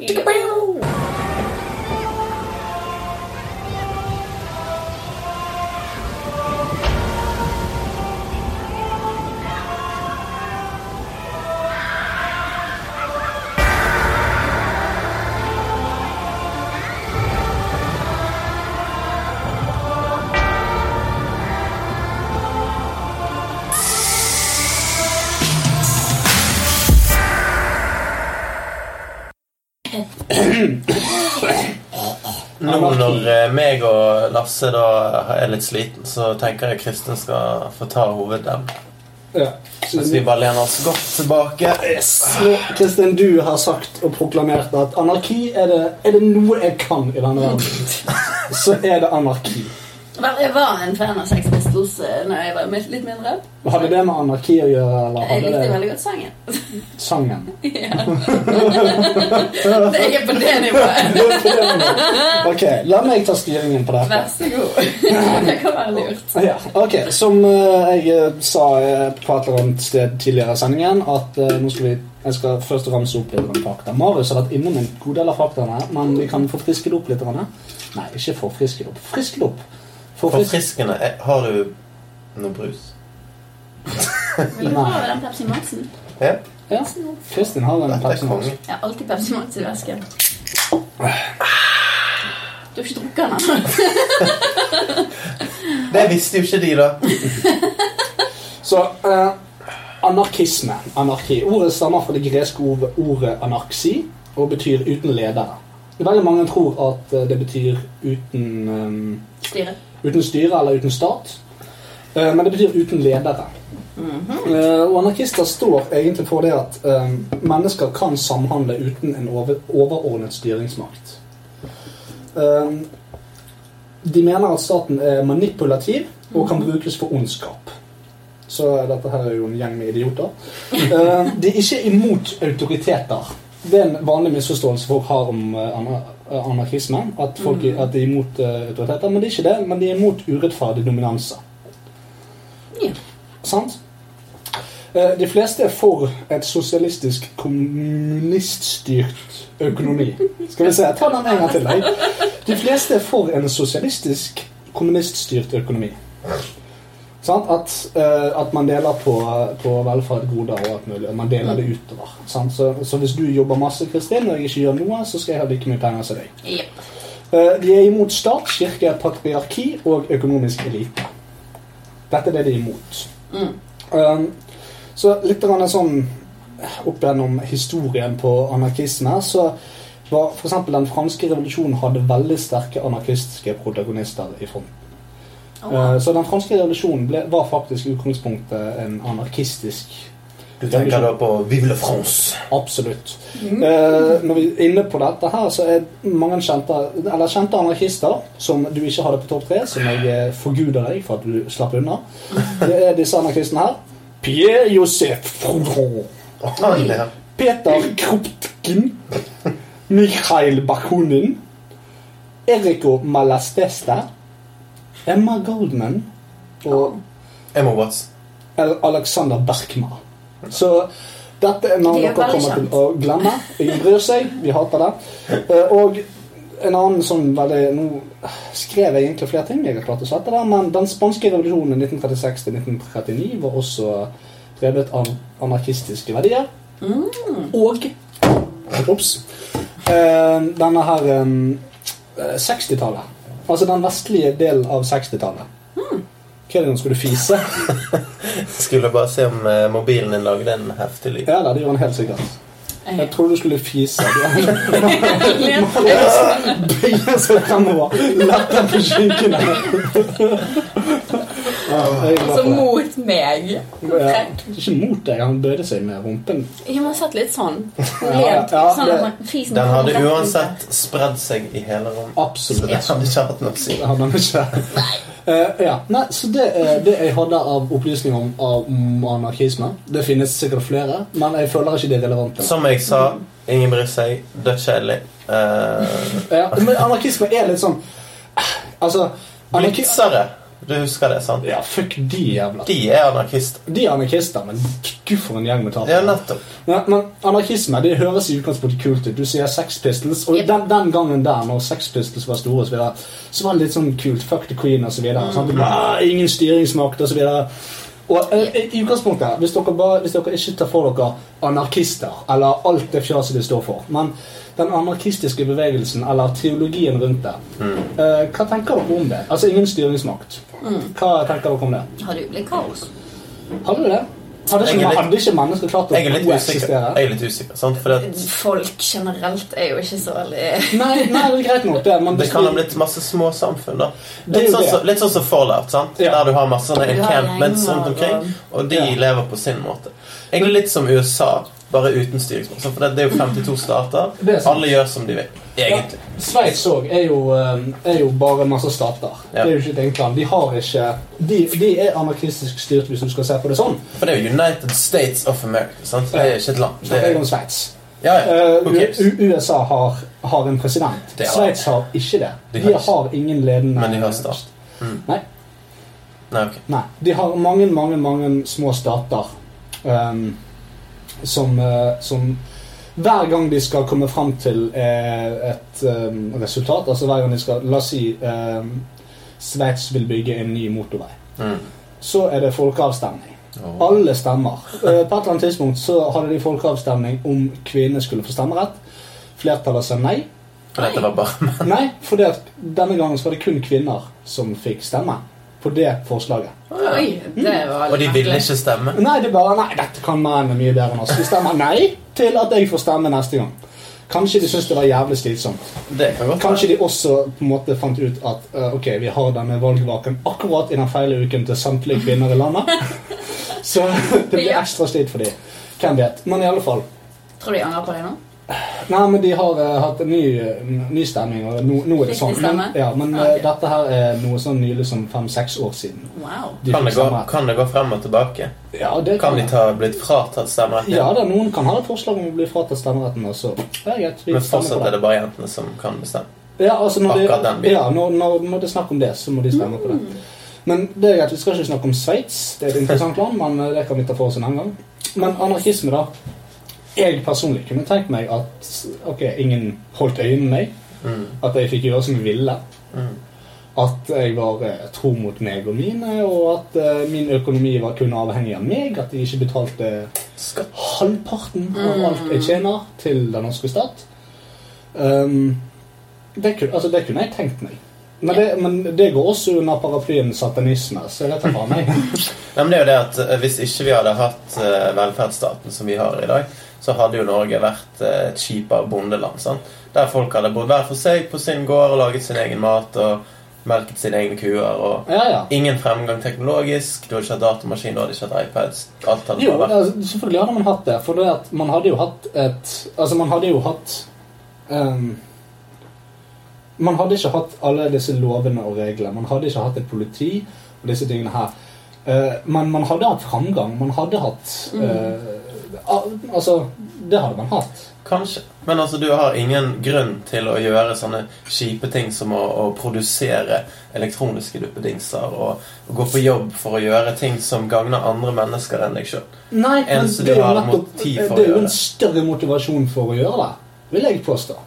Yeah. Nå når eh, meg og Lasse da er litt sliten, så tenker jeg Kristin skal få ta hoveddem. Ja. Så vi bare lener oss godt tilbake. Nå, Kristin, du har sagt og proklamert at anarki er det, er det noe jeg kan i denne verden, så er det anarki. Jeg var en fan av Sex Pistols eh, når jeg var litt mindre. Hadde det med anarki å gjøre? Eller Jeg likte det veldig godt sangen. sangen? Ja. Det er på det nivået. Ok, la meg ta styringen på dette. Vær så god. Det kan være lurt. Ja, ok, Som eh, jeg eh, sa på et eller annet sted tidligere i sendingen, at nå skal vi jeg skal først ramse opp litt fakta. Marius har vært innom en god del av faktaene, men vi kan forfriske det opp litt. Nei, ikke forfriske det opp. Friske det opp. Forfriske Forfriskende. Eh, Har du noe brus? Vil du ha den Pepsi Maxen? Ja. Ja, Kristin har den Pepsi Max. Jeg har alltid Pepsi Max i vesken. Du har ikke drukket den ennå? Det visste jo ikke de, da. Så eh, anarkisme, anarki. Ordet stammer fra det greske ordet anarksi og betyr uten ledere. Veldig mange tror at eh, det betyr uten, um, Styre. Uten styre eller uten stat. Eh, men det betyr uten ledere. Eh, og anarkister står egentlig for det at eh, mennesker kan samhandle uten en overordnet styringsmakt. De mener at staten er manipulativ og kan brukes for ondskap. Så dette her er jo en gjeng med idioter. De er ikke imot autoriteter. Det er en vanlig misforståelse folk har om ana- eh, anarkisme. At, folk, mm. at de er imot eh, autoriteter. Men de er ikke det. Men de er imot urettferdig dominanse. Ja. Sant? Eh, De fleste er for et sosialistisk kommuniststyrt økonomi. Skal vi se, jeg tar den en gang til. deg De fleste er for en sosialistisk kommuniststyrt økonomi. Sant? At, eh, at man deler på, på velferd, goder og alt mulig. og Man deler det utover. Sant? Så, så hvis du jobber masse, Kristin, og jeg ikke gjør noe, så skal jeg ha like mye penger som deg. Yep. Eh, De er imot stat, kirke, patriarki og økonomisk elite. Dette er det de er imot. Mm. Um, så litt sånn opp gjennom historien på anarkisme, så var f.eks. den franske revolusjonen hadde veldig sterke anarkistiske protagonister i front. Uh, så den franske revolusjonen ble, var faktisk utgangspunktet en anarkistisk Du tenker da på Vive la France. Absolutt. Eh, når vi er inne på dette her, så er mange kjente, eller kjente anarkister som du ikke hadde på topp tre, som jeg eh, forguder deg for at du slapp unna. Det er disse anarkistene her. Pierre Joseph Froudron. Peter Kruptkin. Mikhail Bakunin. Eriko Malasteste. Emma Goldman. Og Emma Watts. Alexander Berkma. Så dette er navn er dere kommer til å glemme. Ingen bryr seg. Vi hater det. Eh, Og en annen sånn veldig Nå skrev jeg egentlig flere ting jeg har klart å sette der, men den spanske revolusjonen 1936 til 1939 var også drevet av anarkistiske verdier. Og Ops. Eh, denne her eh, 60-tallet. Altså den vestlige delen av 60-tallet. Hva er det nå? Skal du fise? Skulle bare se om eh, mobilen din lagde en heftig lyd. Ja da, det gjør han helt sikkert. Jeg trodde du skulle fise. Bøye seg fremover. Lette på skinkene. Ja, jeg er glad Så mot meg. Ja, ikke mot deg, han bøyde seg med rumpen. Må ha sett litt sånn. Ja, Lent, ja, sånn at man- fisen Den hadde uansett spredd seg i hele rommet. Så Absolutt. det hadde ikke hatt noe å si. Det hadde ikke. Uh, ja, nei, så det uh, det jeg hadde av opplysninger om, om anarkisme. Det finnes sikkert flere, men jeg føler ikke det er relevante. Som jeg sa, ingen bryr seg. Dødskjedelig. Uh... Ja, men anarkisme er litt sånn Altså anarki Blitzere. Du husker det, sant? Ja, fuck de jævla De er anarkister. De er anarkister, men gud for en gjeng med Ja, tapere. nettopp. Men, men anarkisme det høres i utgangspunktet kult ut. Du sier Sex Pistols, og Yep. den, den gangen der, når Sex Pistols var store, så, videre, så var det litt sånn kult. Fuck the queen og så videre. sant? Ble, «Ah, ingen styringsmakt og så videre. Og eh, i utgangspunktet, hvis dere, bare, hvis dere ikke tar for dere anarkister, eller alt det fjaset de står for, men den anarkistiske bevegelsen, eller teologien rundt det, eh, hva tenker dere om det? Altså ingen styringsmakt. Hva tenker dere om det? Har det jo blitt kaos? Hadde du det? Hadde ikke, litt- hadde ikke mennesker klart å er koeksistere? Jeg er litt usikker, sant? For det, Folk generelt er jo ikke så veldig Nei, nei, det er greit nok det, men det kan ha blitt masse små samfunn, da. Litt sånn så, litt sånn som Fallout, sant? Ja. Der du har masse sånne encampments rundt omkring, og- og de Ja. lever på sin måte. Egentlig litt som USA, bare uten styringsmål. For det, det er jo 52 stater. Er. Alle gjør som de vil, egentlig. Sveits òg er, eh, er jo bare masse stater. Ja. Det er jo ikke et enkelt land. De har ikke De, de er anarkistisk styrt, hvis du skal se på det sånn. For det er jo United States of America, sant? Det er ikke et land. Det er, jo Sveits. ja, ja. Eh? U- USA har, har en president. Sveits har ikke det. De har de har ingen ledende Men de har stat. Mm. Nei. Nei, okay. Nei. De har mange, mange, mange små stater ehm, som, eh, som hver gang de skal komme fram til eh, et ehm, resultat, altså hver gang de skal La oss si um, Sveits vil bygge en ny motorvei. Mm. Så er det folkeavstemning. Oh. Alle stemmer. Eh, På et eller annet tidspunkt så hadde de folkeavstemning om kvinner skulle få stemmerett. Flertallet sa nei. nei. dette var bare. Nei, for denne gangen så var det kun kvinner som fikk stemme på det forslaget. Oi, det var Og de ville ikke stemme. Nei, det bare Nei, dette kan mennene mye bedre enn oss. De stemmer nei til at jeg får stemme neste gang. Kanskje de syntes det var jævlig slitsomt. Kan Kanskje de også på en måte fant ut at uh, ok, vi har denne valgvaken akkurat i den feile uken til samtlige kvinner i landet. Så det blir ekstra slit for dem. Hvem vet. Men i alle fall. Tror du de angrer på det nå? Nei, men de har uh, hatt en ny, ny stemning, og nå, nå er det sånn. Men, ja, men eh, dette her sånn noe som sånn nylig som fem-seks år siden. Wow. De Kan det, gå, kan det gå frem og tilbake? Ja, det Kan de ta, blitt fratatt stemmeretten? Ja, da, noen kan ha et forslag om å bli fratatt stemmeretten, og så ja, greit, vi Men fortsatt er det bare jentene som kan bestemme. Ja, altså når, Akkurat den det, biten. ja, når, når, når det er snakk om det, så må de stemme på det. Men det er greit, vi skal ikke snakke om Sveits. Det er et interessant land, men eh, det kan vi ta for oss en annen gang. Men anarkisme, da. Jeg personlig kunne tenkt meg at ok, ingen holdt øye med meg. Mm. At jeg fikk gjøre som jeg ville. Mm. At jeg var eh, tro mot meg og mine, og at uh, min økonomi var kun avhengig av meg. At jeg ikke betalte Skatt. halvparten av alt jeg tjener, til den norske stat. Um, det, altså, det kunne jeg tenkt meg. Men det, men det går også under paraplyen satanisme, så jeg vet faen meg. Nei, men det er jo det at eh, Hvis ikke vi hadde hatt velferdsstaten som vi har i dag, så hadde jo Norge vært eh, et kjipere bondeland. Sant? Der folk hadde bodd hver for seg på sin gård og laget sin egen mat og melket sine egne kuer. og Ja, ja. Ingen fremgang teknologisk. Du hadde ikke hatt datamaskin, du hadde ikke hatt iPads. Alt hadde Jo, vært altså, selvfølgelig hadde man hatt det. For det at man hadde jo hatt et Altså, man hadde jo hatt um, Man hadde ikke hatt alle disse lovene og reglene. Man hadde ikke hatt et politi og disse tingene her. Uh, men man hadde hatt framgang. Man hadde hatt eh, al- Altså, det hadde man hatt. Kanskje. Men altså, du har ingen grunn til å gjøre sånne kjipe ting som å, å produsere elektroniske duppedingser og, og gå på jobb for å gjøre ting som gagner andre mennesker enn deg sjøl. Nei, men det er nettopp Det er jo en større motivasjon for å gjøre det, vil jeg påstå.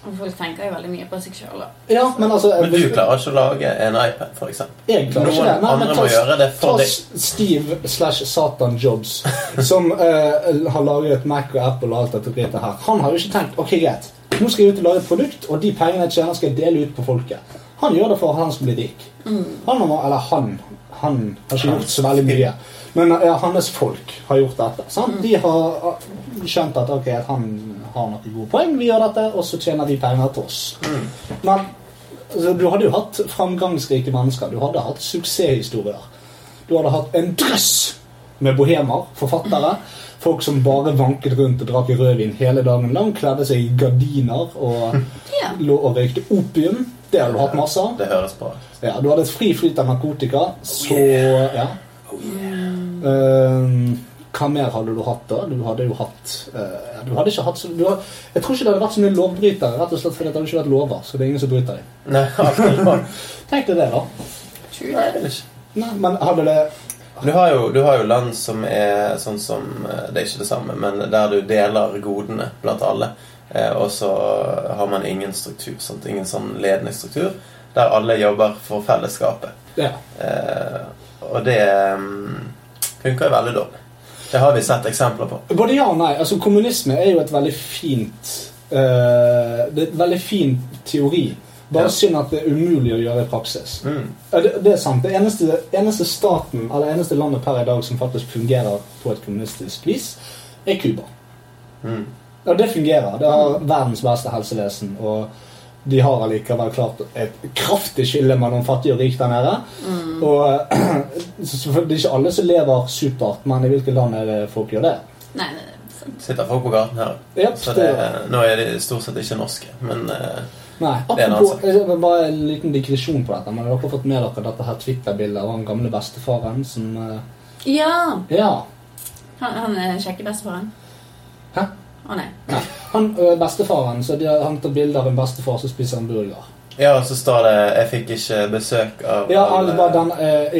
Folk tenker jo veldig mye på seg sjøl. Ja, men altså Men du klarer ikke å lage en iPad, f.eks. Jeg klarer Noen ikke det. Nei, men ta- må gjøre det for Ta deg. Steve slash Satan Jobs, som eh, har laget Mac og Apple og alt dette dritet her. Han har jo ikke tenkt ok, greit, nå skal jeg ut og lage et produkt, og de pengene jeg tjener, skal jeg dele ut på folket. Han gjør det for at han skal bli rik. Han eller han, han har ikke gjort så veldig mye. Men ja, hans folk har gjort dette. Sant? De har ah, skjønt at ok, han har noen gode poeng, vi gjør dette, og så tjener de penger til oss. Men altså, du hadde jo hatt framgangsrike mennesker. Du hadde hatt suksesshistorier. Du hadde hatt en drøss med bohemer, forfattere. Folk som bare vanket rundt og drakk rødvin hele dagen lang. Kledde seg i gardiner og Ja. lå og røykte opium. Det hadde du hatt masse av. Det høres bra. Ja, du hadde et fri flyt av narkotika, så ja. Oh, Ehm, hva mer hadde du hatt da? Du hadde jo hatt uh, Du hadde ikke hatt så du har, Jeg tror ikke det hadde vært så mye lovbrytere, rett og slett fordi det hadde ikke vært lover. Så det er ingen som bryter dem. Tenk deg det, da. Nei, men hadde det Du har, jo, du har jo land som er sånn som eh, Det er ikke det samme, men der du deler godene blant alle. Eh, og så har man ingen struktur. Sant? Ingen sånn ledende struktur. Der alle jobber for fellesskapet. Ja. Eh, og det mm, funker jo veldig dårlig. Det har vi sett eksempler på. Både ja og nei. Altså, kommunisme er jo et veldig fint uh, Det er et veldig fin teori. Bare Ja. synd at det er umulig å gjøre i praksis. Mm. Det, det er sant. Det eneste, eneste staten, eller eneste landet per i dag som faktisk fungerer på et kommunistisk vis, er Cuba. Mm. Og det fungerer. Det har verdens beste helsevesen. Og de har allikevel klart et kraftig skille mellom fattig og rik der nede. Og selvfølgelig det er ikke alle som lever supert, men i hvilke land er det folk gjør det? Nei, nei, nei. Sitter folk på gaten her. Yep, Så det, nå er de stort sett ikke norske, men eh, Nei, Det en apropos, annen bare en liten digresjon på dette. Men dere har fått med dere dette her Twitter-bildet av han gamle bestefaren som eh, Ja! Ja. Han, han kjekke bestefaren. Hæ? Å nei. Nei. Han bestefaren, så de har han tar bilde av en bestefar som spiser en burger. Ja, og så står det 'Jeg fikk ikke besøk av Ja, alle- den,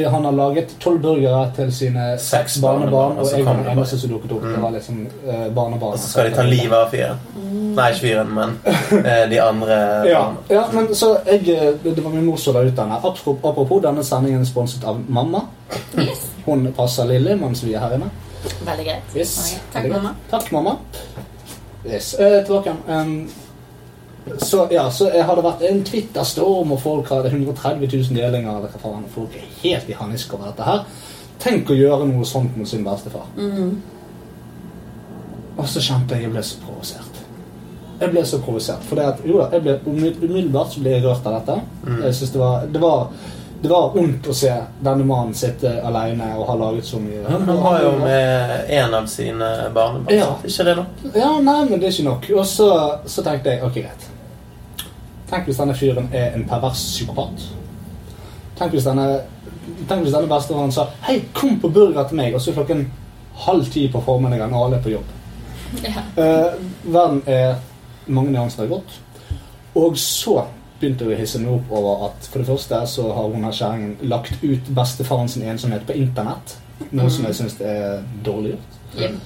eh, han har laget tolv burgere til sine Seks barnebarn, og og jeg var kom den de eneste som dukket opp. Det Mm. var liksom eh, barnebarn. Og så skal de ta livet av fyren. Nei, ikke fyren, men eh, de andre Ja, ja, men så jeg, eh, det det var min mor som la ut denne. Apropos, denne sendingen er sponset av mamma. Yes. Hun passer Lilly mens vi er her inne. Veldig greit. Yes. Veldig greit. Takk, Veldig mamma. Takk, mamma. Yes. Eh, tilbake igjen. Em, så ja, så jeg hadde vært en Twitter-storm, og folk hadde 130 000 delinger. Eller hva faen. Folk er helt i hanisk over dette her. Tenk å gjøre noe sånt mot sin bestefar. Mm. Og så kjente jeg jeg ble så provosert. Jeg ble så provosert. For at, jo da, jeg ble, umiddelbart så ble jeg rørt av dette. Mm. Jeg synes det var, det var det var vondt å se denne mannen sitte alene og ha laget så mye. Han har jo med en av sine barnebarn. Ja. Ikke det nok? Ja, nei, men det er ikke nok. Og så, så tenkte jeg ok, greit. Tenk hvis denne fyren er en pervers psykopat. Tenk hvis denne, tenk hvis denne bestefaren sa Hei, kom på burger til meg, og så er klokken halv ti på formiddagen, og alle er på jobb. Ja. Eh, verden er mange nyanser godt. Og så begynte jeg å hisse meg opp over at for det første så har hun her kjerringen lagt ut bestefaren sin ensomhet på internett. Noe som jeg syns er dårlig gjort. Jep.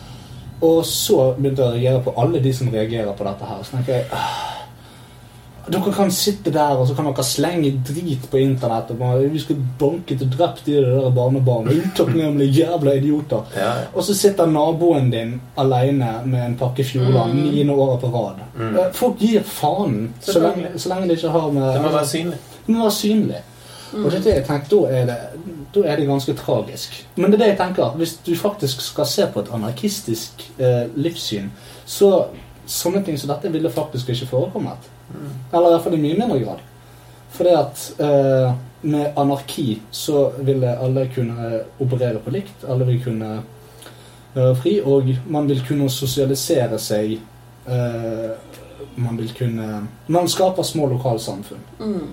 Og så begynte jeg å reagere på alle de som reagerer på dette her. Så tenker jeg «Ah, Dere kan sitte der og så kan dere slenge drit på internett. Og vi skal banke til drept de der barnebarna. Utakknemlige jævla idioter. Ja, ja. Og så sitter naboen din alene med en pakke Fjordland Mm. niende året på rad. Mm. Eh, Folk gir faen så lenge, så lenge det ikke har med Det må være synlig. det må være synlig. Og det er det jeg tenker, da er det, da er det ganske tragisk. Men det er det jeg tenker, hvis du faktisk skal se på et anarkistisk eh, livssyn, så sånne ting som dette ville faktisk ikke forekommet. Eller i hvert fall i mye mindre grad. Fordi at eh, med anarki så ville alle kunne operere på likt. Alle vil kunne være fri, og man vil kunne sosialisere seg. Eh, man vil kunne Man skaper små lokalsamfunn. Mm.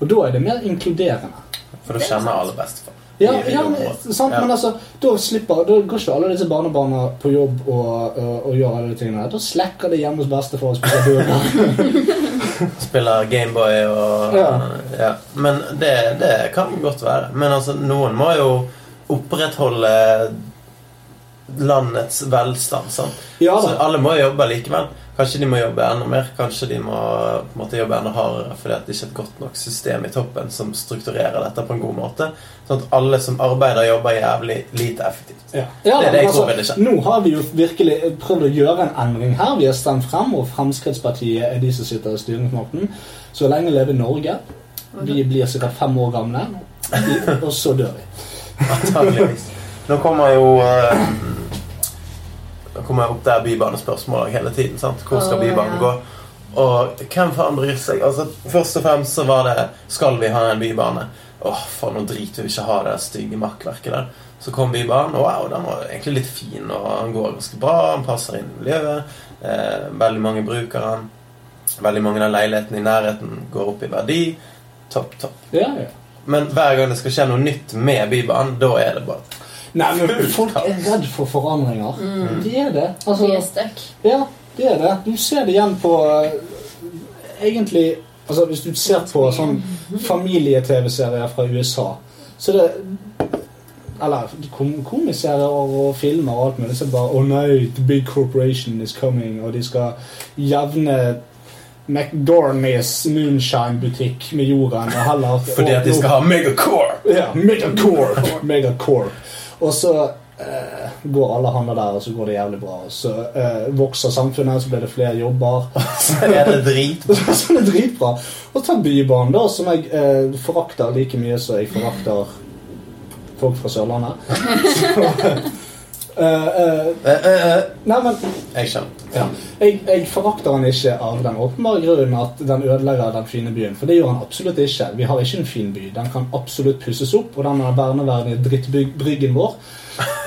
Og da er det mer inkluderende. For da kjenner alle bestefar. Ja, ja men, sant, Ja. men altså, da slipper Da går ikke alle disse barnebarna på jobb og, og, og gjør alle de tingene. Da slekker de hjemme hos bestefar og spiser burger. Spiller Gameboy og Ja. ja. Men det, det kan godt være. Men altså, noen må jo opprettholde landets velstand. Sant? Ja Så alle må jobbe likevel. Kanskje de må jobbe enda mer. Kanskje de må på en måte, jobbe enda hardere fordi at det ikke er et godt nok system i toppen som strukturerer dette på en god måte. Sånn at alle som arbeider, jobber jævlig lite effektivt. Ja. Ja, Det er det jeg tror ville skje. Nå har vi jo virkelig prøvd å gjøre en endring her. Vi har stemt frem, og Fremskrittspartiet er de som sitter i styringsmåten Så lenge lever Norge. Vi blir sikkert fem år gamle, og så dør vi. Antageligvis. Nå kommer jo eh, Nå kommer opp der bybanespørsmål hele tiden. sant? Hvor skal Bybanen ja. gå? Og hvem faen bryr seg? Altså, Først og fremst så var det Skal vi ha en bybane? Åh, faen, nå driter vi ikke ha det stygge makkverket der. Så kom Bybanen, og wow, den var egentlig litt fin, og den går ganske bra. Den passer inn i miljøet. Eh, veldig mange bruker den. Veldig mange av leilighetene i nærheten går opp i verdi. Topp, topp. Ja, ja. Men hver gang det skal skje noe nytt med Bybanen, da er det bare Nei, men folk er redd for forandringer. De er det. Altså, de er stuck. Ja, det er det. Du ser det igjen på eh, Egentlig altså Hvis du ser på sånn familie-TV-serier fra USA, Så det Eller kom, komiserier og filmer og alt mulig. Så bare Oh nei, the big corporation is coming, og de skal jevne McDorneys moonshine-butikk med jorden. Fordi at de skal ha megacore! Ja, Megacore. Megacore. Og så Uh, går alle handler der, og så går det jævlig bra. Og så uh, vokser samfunnet, så blir det flere jobber. Så er det dritbra. så det er dritbra. Og ta Bybanen, da, som jeg uh, forakter like mye som jeg forakter folk fra Sørlandet. Så, nei, men Jeg skjønner. ja. jeg, jeg forakter han ikke av den åpenbare grunnen at den ødelegger den fine byen. For det gjør han absolutt ikke. Vi har ikke en fin by. Den kan absolutt pusses opp. Og den er verneverdige drittbryggen vår,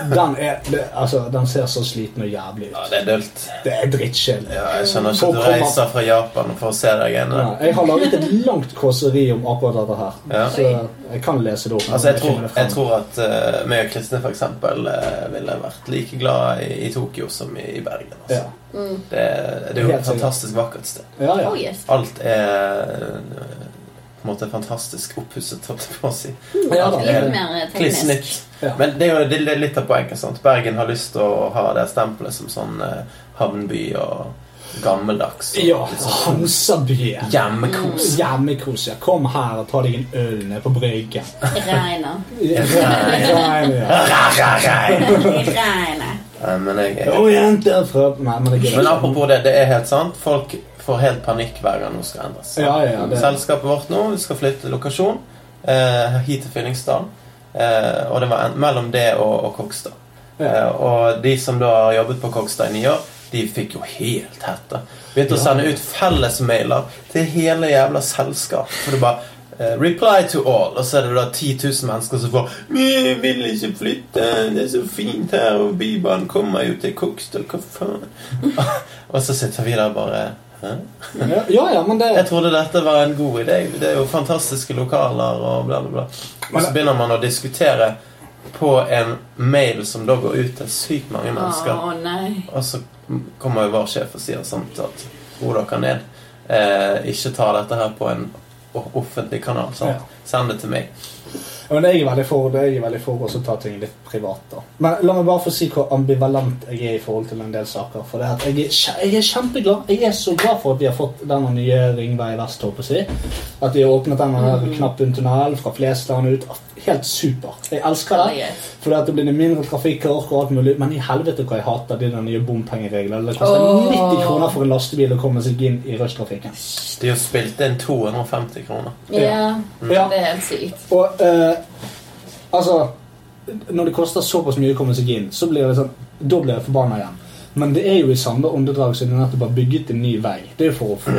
den, er, det, altså, den ser så sliten og jævlig ut. Ja, det er dølt. Det er drittkjedelig. Ja, jeg skjønner ikke at du reiser fra Japan for å se deg igjen. Ja, jeg har laget et langt kåseri om akkurat dette her. Ja. Så jeg kan lese det opp. Altså, jeg tror, jeg tror at uh, meg og Kristine eksempel uh, ville vært like glad i, i Tokyo som i, i Bergen. Altså. ja. Mm. Det, det er jo Helt et sikkert. fantastisk vakkert sted. Ja, ja. Oh yes. Alt er uh, på en måte fantastisk oppusset, holdt jeg på å si. Ja, da. det er Litt mer eh, Kliss teknisk. nytt. Ja. Men det er jo det er litt av poenget. sant? Bergen har lyst til å ha det stempelet som sånn eh, havnby og gammeldags. Og Ja, litt sånn Hansaby. Hjemmekos. Hjemmekos. Ja. Kom her og ta deg en øl nede på bryggen. Regner. Regn. Regner. Eh, Men jeg, jeg Å, jenter fra Nei, men det Men apropos det, det er helt sant. Folk får helt panikk hver gang noe skal endres. Ja, ja, det- Selskapet vårt nå skal flytte lokasjon eh, hit til Fyllingsdalen. Eh, og det var en, mellom det og, og Kokstad. Ja. Eh, og de som da har jobbet på Kokstad i ni år, de fikk jo helt hette. Begynte å sende ut fellesmailer til hele jævla selskap. For det bare eh, Reply to all. Og så er det da 10 000 mennesker som får Vi vil ikke flytte, det er så fint her, og Bybanen kommer jo til Kokstad, hva faen? og så sitter vi der bare? Ja, ja, ja, men det Jeg trodde dette var en god idé. Det er jo fantastiske lokaler og bla, bla, bla. Og så begynner man å diskutere på en mail som da går ut til sykt mange Å mennesker. nei. Og så kommer jo vår sjef og sier sånt at ro dere ned. Eh, ikke ta dette her på en offentlig kanal. Sant? Ja. Send det til meg. Ja, men jeg er veldig for det. Jeg er veldig for å ta ting litt privat. da. Men la meg bare få si hvor ambivalent jeg er i forhold til en del saker. For det at jeg, er, jeg er kjempeglad. Jeg er så glad for at vi har fått denne nye Ringvei vest. håper jeg. At de har åpnet denne her knappen tunnel fra Flesland ut. Helt super. Jeg elsker det. Fordi at det blir mindre trafikk og alt mulig. Men i helvete hva jeg hater de nye bompengereglene. Det koster oh. 90 kroner for en lastebil å komme seg inn i rushtrafikken. De har spilt inn 250 kroner. Ja, Ja. det er helt sykt. Og eh, altså Når det koster såpass mye å komme seg inn, så blir det sånn Da blir jeg forbanna igjen. Men det er jo i samme åndedrag som de nettopp har bygget en ny vei. Det er jo for å få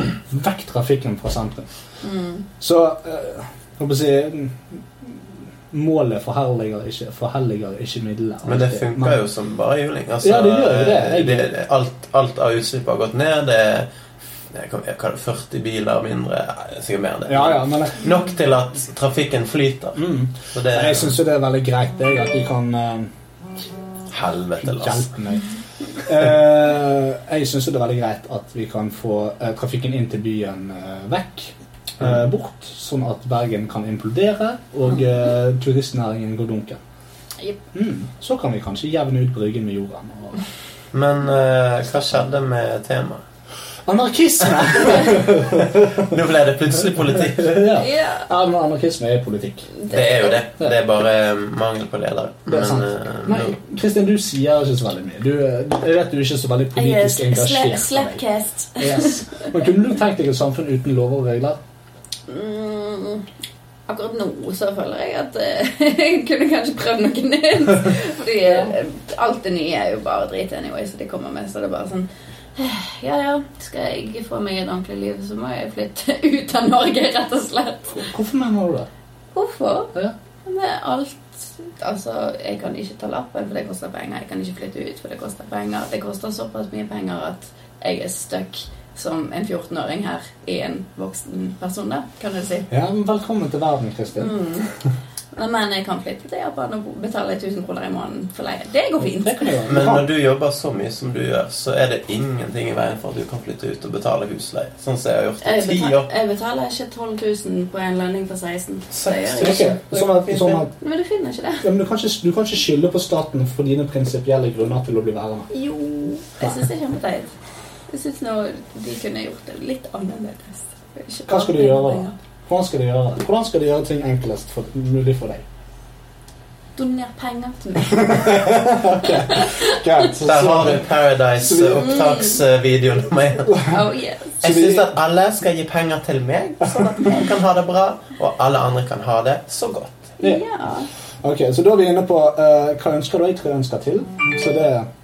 vekk trafikken fra sentrum. Mm. Så eh, jeg håper å si Målet forhelliger ikke, forhelliger ikke middelet. Men det funker jo som bare juling. Altså, Ja, det gjør jo det. Jeg- det, det alt, alt av utslipp har gått ned. Det er jeg kan- 40 biler mindre Sikkert mer enn det. Ja, ja, men Nok til at trafikken flyter. mm. Det Jeg syns jo det er veldig greit jeg, at de kan uh, Helvete, Lars. Meg. Eh, jeg syns det er veldig greit at vi kan få uh, trafikken inn til byen eh, vekk. Eh, bort, sånn at Bergen kan implodere og eh, turistnæringen går dunken. Mm. Så kan vi kanskje jevne ut Bryggen med jorden. Og... Men eh, hva skjedde med temaet? Anarkisme! Nå ble det plutselig politikk. ja. Ja, men anarkisme er politikk. Det er jo det. Det er bare mangel på ledere. Det er sant. eh, Nei, Kristin, du sier ikke så veldig mye. Du, eh, jeg vet du er ikke så veldig politisk engasjert. slapcast. Yes. Men kunne du tenkt deg et samfunn uten lover og regler? Mm, akkurat nå så føler jeg at eh, jeg kunne kanskje prøvd noe nytt. Fordi eh, alt det nye er jo bare drit anyway, så de kommer med. Så det er bare sånn Ja ja, skal jeg få meg et ordentlig liv, så må jeg flytte ut av Norge, rett og slett. Hvorfor mener du det? Hvorfor? Ja. Med alt Altså, jeg kan ikke ta lappen, for det koster penger. Jeg kan ikke flytte ut, for det koster penger. Det koster såpass mye penger at jeg er stuck som en 14-åring her i en voksen person, da, kan du si. Ja, men Velkommen til verden, Kristin. Mm. Men jeg kan flytte til Japan og betale 1000 kroner i måneden for leie. Det går fint. Men når du jobber så mye som du gjør, så er det ingenting i veien for at du kan flytte ut og betale husleie. Sånn som jeg har gjort i ti år. jeg betaler ikke 12 000 på en lønning på 16. Det gjør jeg Ok, ikke. sånn at, sånn at Men du finner ikke det. ja, men du, kan ikke, du kan ikke skylde på staten for dine prinsipielle grunner til å bli værende. Jo, jeg syns det er kjempeteit. Jeg syns nå de kunne gjort det litt annerledes. Hva skal du gjøre, da? Hvordan skal du gjøre, Hvordan skal du gjøre ting enklest for, mulig for deg? Doner penger til meg. Greit, så, Der har du Paradise-opptaksvideoen mm. én. Oh yes. Jeg Så syns at alle skal gi penger til meg, sånn at jeg kan ha det bra, og alle andre kan ha det så godt. Ja. Ja. ok, så da er vi inne på uh, hva ønsker du? Tror jeg ønsker til. Så det ikke.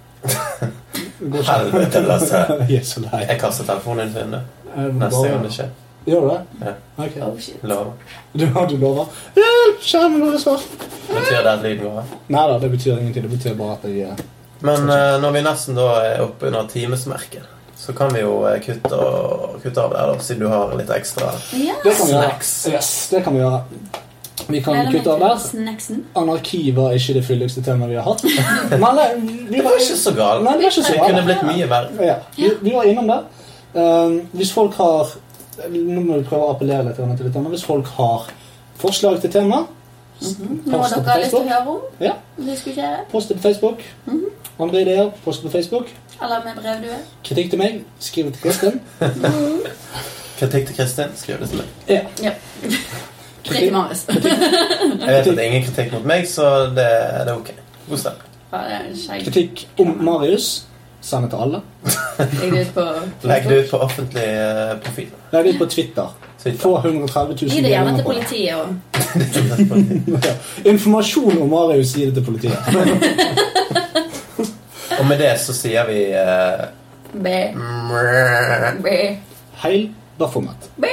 Helvete, Lasse. Jeg er så lei. Jeg kaster telefonen din til vinduet Eh, neste gang det skjer. Gjør du det? Ja. Okay. Oh shit. Lover. Du, du lover? Hjelp! Skjermen går i svart. Betyr det at lyden går av? Nei da, det betyr ingenting. Det betyr bare at jeg eh, Men uh, når vi nesten da er oppe under timesmerket, så kan vi jo eh, kutte, og, kutte av der, da, siden du har litt ekstra Ja. Det kan vi gjøre. Snacks. Yes, det kan vi gjøre. Vi kan kutte av der. Anarki var ikke det fyldigste temaet vi har hatt. Men nei, vi Det var ikke så galt. Nei, det ikke så Det kunne blitt mye verre. Ja, vi, vi var innom det. Um, hvis folk har Nå må vi prøve å appellere litt til dette. Men hvis folk har forslag til tema, Mm -hmm. Noe dere har lyst til å høre om? Ja. Diskutere? post det på Facebook. Andre ideer, post det på Facebook. Eller med brevdue? Kritikk til meg, skriv det til Kristin. Kritikk til Kristin. Skriv det til meg. Ja. Ja. Kritikk Marius. Jeg vet at det er ingen kritikk mot meg, så det, det er ok. God stemning. Ja, det er skjegg. Kritikk om Marius. Send det til alle. Legg det ut på Legg det ut på offentlig eh, profil. Legg det ut på Twitter. Twitter. Få 130 000 Gi det gjerne til på det. politiet òg. Ja. Informasjon om Marius, gir det til politiet. Og med det så sier vi eh, B. Heil Baphomet. B.